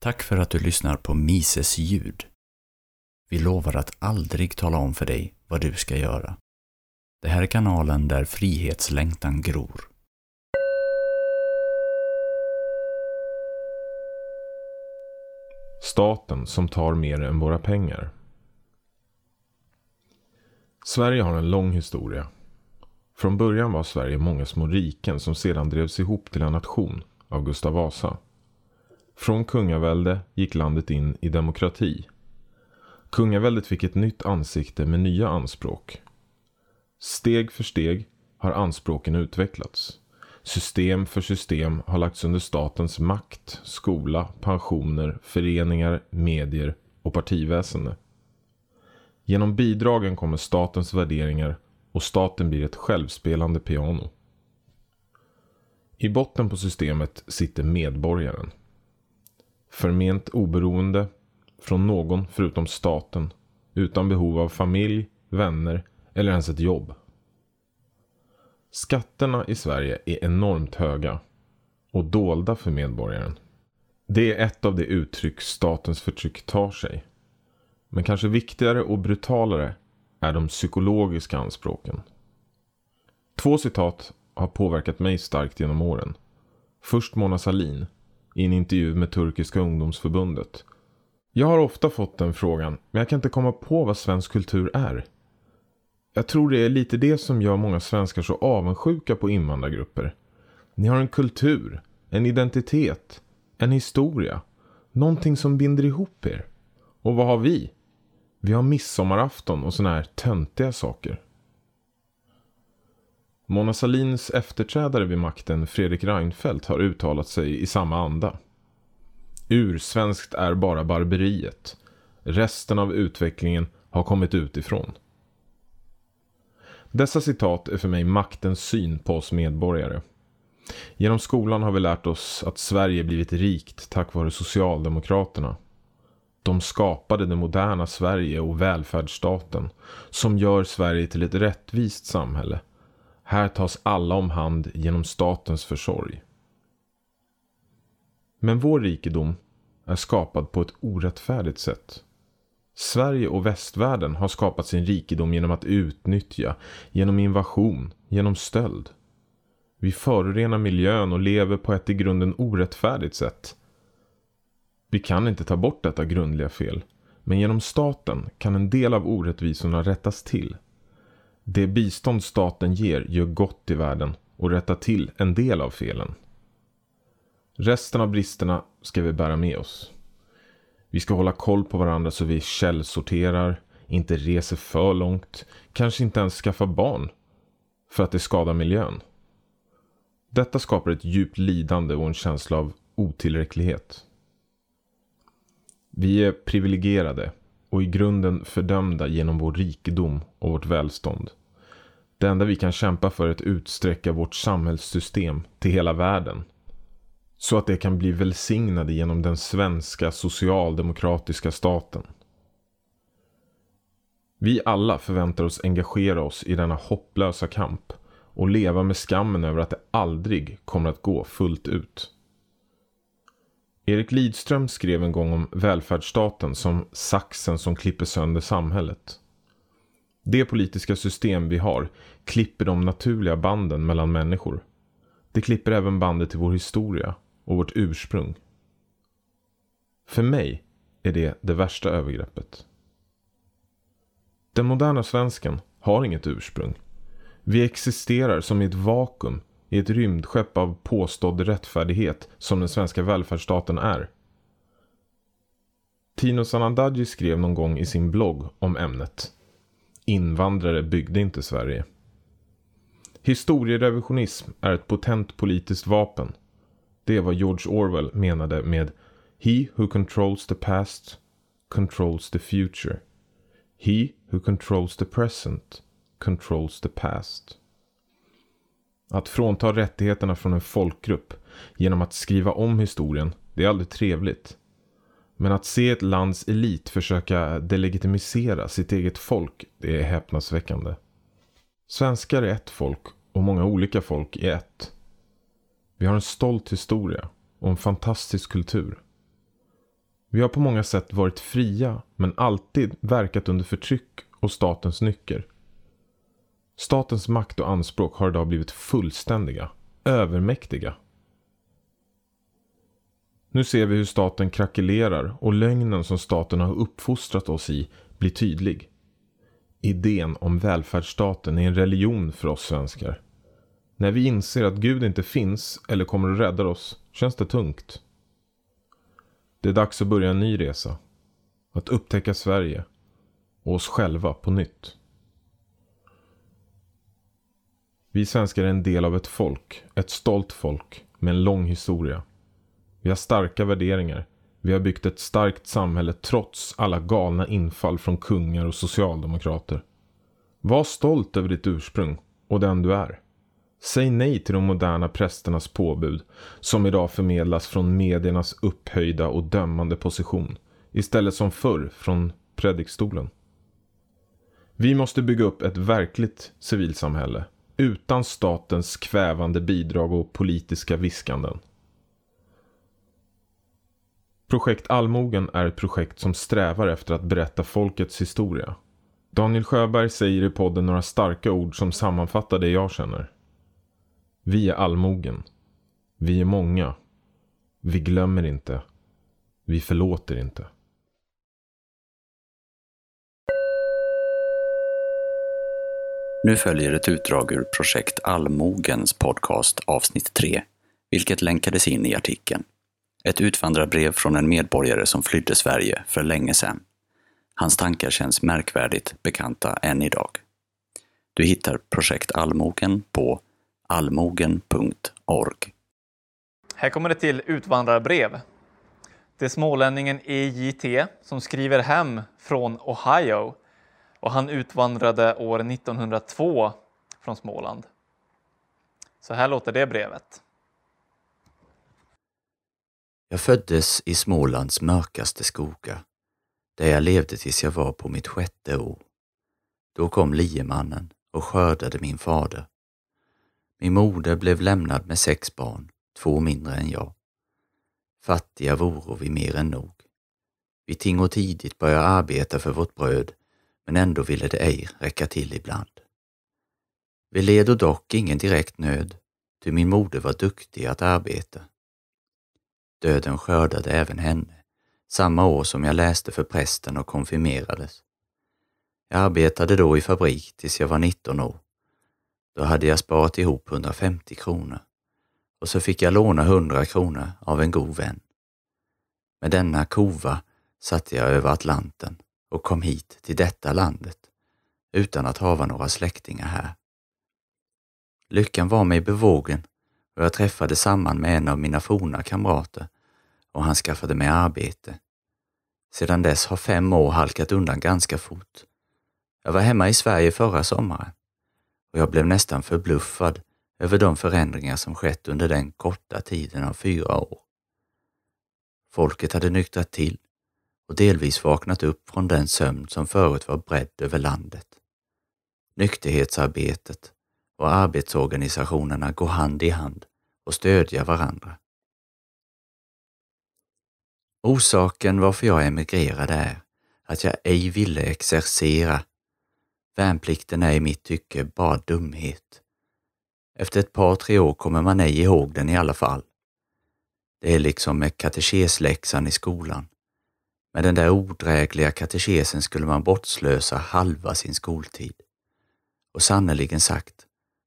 Tack för att du lyssnar på Mises ljud. Vi lovar att aldrig tala om för dig vad du ska göra. Det här är kanalen där frihetslängtan gror. Staten som tar mer än våra pengar. Sverige har en lång historia. Från början var Sverige många små riken som sedan drevs ihop till en nation av Gustav Vasa. Från kungavälde gick landet in i demokrati. Kungaväldet fick ett nytt ansikte med nya anspråk. Steg för steg har anspråken utvecklats. System för system har lagts under statens makt, skola, pensioner, föreningar, medier och partiväsende. Genom bidragen kommer statens värderingar och staten blir ett självspelande piano. I botten på systemet sitter medborgaren. Förment oberoende från någon förutom staten. Utan behov av familj, vänner eller ens ett jobb. Skatterna i Sverige är enormt höga och dolda för medborgaren. Det är ett av de uttryck statens förtryck tar sig. Men kanske viktigare och brutalare är de psykologiska anspråken. Två citat har påverkat mig starkt genom åren. Först Mona Sahlin i en intervju med Turkiska ungdomsförbundet. Jag har ofta fått den frågan, men jag kan inte komma på vad svensk kultur är. Jag tror det är lite det som gör många svenskar så avundsjuka på invandrargrupper. Ni har en kultur, en identitet, en historia. Någonting som binder ihop er. Och vad har vi? Vi har midsommarafton och såna här töntiga saker. Mona Salins efterträdare vid makten, Fredrik Reinfeldt, har uttalat sig i samma anda. Ursvenskt är bara barbariet. Resten av utvecklingen har kommit utifrån. Dessa citat är för mig maktens syn på oss medborgare. Genom skolan har vi lärt oss att Sverige blivit rikt tack vare Socialdemokraterna. De skapade det moderna Sverige och välfärdsstaten som gör Sverige till ett rättvist samhälle här tas alla om hand genom statens försorg. Men vår rikedom är skapad på ett orättfärdigt sätt. Sverige och västvärlden har skapat sin rikedom genom att utnyttja, genom invasion, genom stöld. Vi förorenar miljön och lever på ett i grunden orättfärdigt sätt. Vi kan inte ta bort detta grundliga fel, men genom staten kan en del av orättvisorna rättas till. Det bistånd staten ger gör gott i världen och rättar till en del av felen. Resten av bristerna ska vi bära med oss. Vi ska hålla koll på varandra så vi källsorterar, inte reser för långt, kanske inte ens skaffar barn för att det skadar miljön. Detta skapar ett djupt lidande och en känsla av otillräcklighet. Vi är privilegierade och i grunden fördömda genom vår rikedom och vårt välstånd. Det enda vi kan kämpa för är att utsträcka vårt samhällssystem till hela världen. Så att det kan bli välsignade genom den svenska socialdemokratiska staten. Vi alla förväntar oss engagera oss i denna hopplösa kamp och leva med skammen över att det aldrig kommer att gå fullt ut. Erik Lidström skrev en gång om välfärdsstaten som saxen som klipper sönder samhället. Det politiska system vi har klipper de naturliga banden mellan människor. Det klipper även bandet till vår historia och vårt ursprung. För mig är det det värsta övergreppet. Den moderna svensken har inget ursprung. Vi existerar som i ett vakuum i ett rymdskepp av påstådd rättfärdighet som den svenska välfärdsstaten är. Tino Sanandaji skrev någon gång i sin blogg om ämnet Invandrare byggde inte Sverige. Historierevisionism är ett potent politiskt vapen. Det är vad George Orwell menade med He who controls the past controls the future. He who controls the present controls the past. Att frånta rättigheterna från en folkgrupp genom att skriva om historien, det är aldrig trevligt. Men att se ett lands elit försöka delegitimisera sitt eget folk, det är häpnadsväckande. Svenskar är ett folk och många olika folk är ett. Vi har en stolt historia och en fantastisk kultur. Vi har på många sätt varit fria men alltid verkat under förtryck och statens nycker. Statens makt och anspråk har idag blivit fullständiga, övermäktiga. Nu ser vi hur staten krackelerar och lögnen som staten har uppfostrat oss i blir tydlig. Idén om välfärdsstaten är en religion för oss svenskar. När vi inser att Gud inte finns eller kommer att rädda oss känns det tungt. Det är dags att börja en ny resa. Att upptäcka Sverige och oss själva på nytt. Vi svenskar är en del av ett folk, ett stolt folk med en lång historia. Vi har starka värderingar. Vi har byggt ett starkt samhälle trots alla galna infall från kungar och socialdemokrater. Var stolt över ditt ursprung och den du är. Säg nej till de moderna prästernas påbud som idag förmedlas från mediernas upphöjda och dömande position istället som förr från predikstolen. Vi måste bygga upp ett verkligt civilsamhälle utan statens kvävande bidrag och politiska viskanden. Projekt Allmogen är ett projekt som strävar efter att berätta folkets historia. Daniel Sjöberg säger i podden några starka ord som sammanfattar det jag känner. Vi är allmogen. Vi är många. Vi glömmer inte. Vi förlåter inte. Nu följer ett utdrag ur projekt Allmogens podcast avsnitt 3, vilket länkades in i artikeln. Ett utvandrarbrev från en medborgare som flydde Sverige för länge sedan. Hans tankar känns märkvärdigt bekanta än idag. Du hittar projekt Allmogen på allmogen.org. Här kommer det till utvandrarbrev. Det är smålänningen EJT som skriver hem från Ohio och han utvandrade år 1902 från Småland. Så här låter det brevet. Jag föddes i Smålands mörkaste skogar, där jag levde tills jag var på mitt sjätte år. Då kom liemannen och skördade min fader. Min moder blev lämnad med sex barn, två mindre än jag. Fattiga voro vi mer än nog. Vi tingo tidigt började arbeta för vårt bröd, men ändå ville det ej räcka till ibland. Vi led dock ingen direkt nöd, ty min moder var duktig att arbeta. Döden skördade även henne, samma år som jag läste för prästen och konfirmerades. Jag arbetade då i fabrik tills jag var 19 år. Då hade jag sparat ihop 150 kronor och så fick jag låna 100 kronor av en god vän. Med denna kova satte jag över Atlanten och kom hit till detta landet utan att hava några släktingar här. Lyckan var mig bevågen och jag träffade samman med en av mina forna kamrater och han skaffade mig arbete. Sedan dess har fem år halkat undan ganska fort. Jag var hemma i Sverige förra sommaren och jag blev nästan förbluffad över de förändringar som skett under den korta tiden av fyra år. Folket hade nyktrat till och delvis vaknat upp från den sömn som förut var bredd över landet. Nykterhetsarbetet och arbetsorganisationerna går hand i hand och stödja varandra. Orsaken varför jag emigrerade är att jag ej ville exercera. Värnplikten är i mitt tycke bara dumhet. Efter ett par, tre år kommer man ej ihåg den i alla fall. Det är liksom med katekesläxan i skolan. Med den där odrägliga katekesen skulle man bortslösa halva sin skoltid. Och sannerligen sagt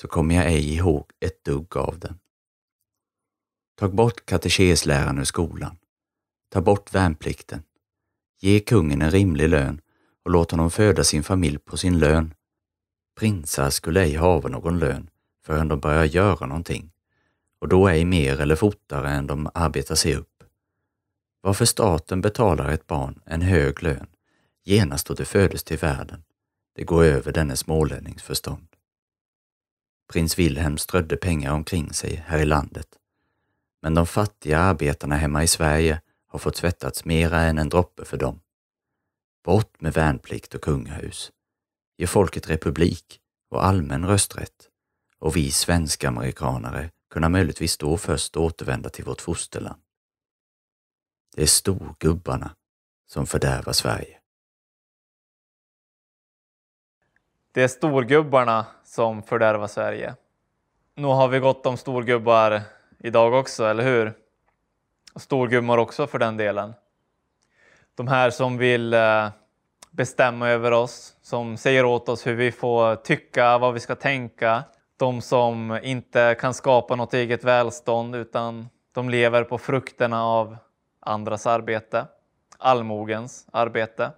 så kommer jag ej ihåg ett dugg av den. Tag bort katekesläraren ur skolan. Ta bort värnplikten. Ge kungen en rimlig lön och låt honom föda sin familj på sin lön. Prinsar skulle ej hava någon lön förrän de börjar göra någonting och då ej mer eller fortare än de arbetar sig upp. Varför staten betalar ett barn en hög lön genast då det födes till världen, det går över denne smålännings förstånd. Prins Wilhelm strödde pengar omkring sig här i landet, men de fattiga arbetarna hemma i Sverige har fått svettats mera än en droppe för dem. Bort med värnplikt och kungahus. Ge folket republik och allmän rösträtt och vi svenska amerikanare kunna möjligtvis då först återvända till vårt fosterland. Det är storgubbarna som fördärvar Sverige. Det är storgubbarna som fördärvar Sverige. Nu har vi gott om storgubbar idag också, eller hur? Och storgummor också för den delen. De här som vill eh, bestämma över oss, som säger åt oss hur vi får tycka, vad vi ska tänka. De som inte kan skapa något eget välstånd utan de lever på frukterna av andras arbete, allmogens arbete.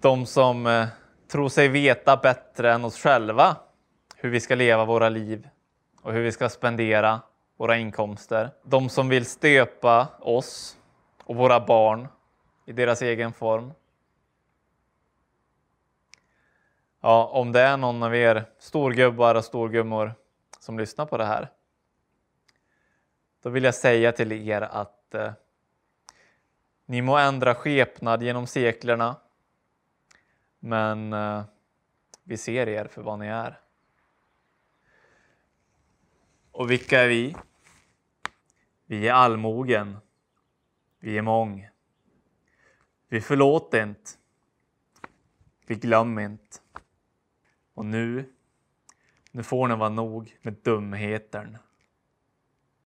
De som eh, tror sig veta bättre än oss själva hur vi ska leva våra liv och hur vi ska spendera våra inkomster. De som vill stöpa oss och våra barn i deras egen form. Ja, om det är någon av er storgubbar och storgummor som lyssnar på det här. Då vill jag säga till er att eh, ni må ändra skepnad genom seklerna. Men eh, vi ser er för vad ni är. Och vilka är vi? Vi är allmogen. Vi är mång. Vi förlåter inte. Vi glömmer inte. Och nu, nu får ni vara nog med dumheten.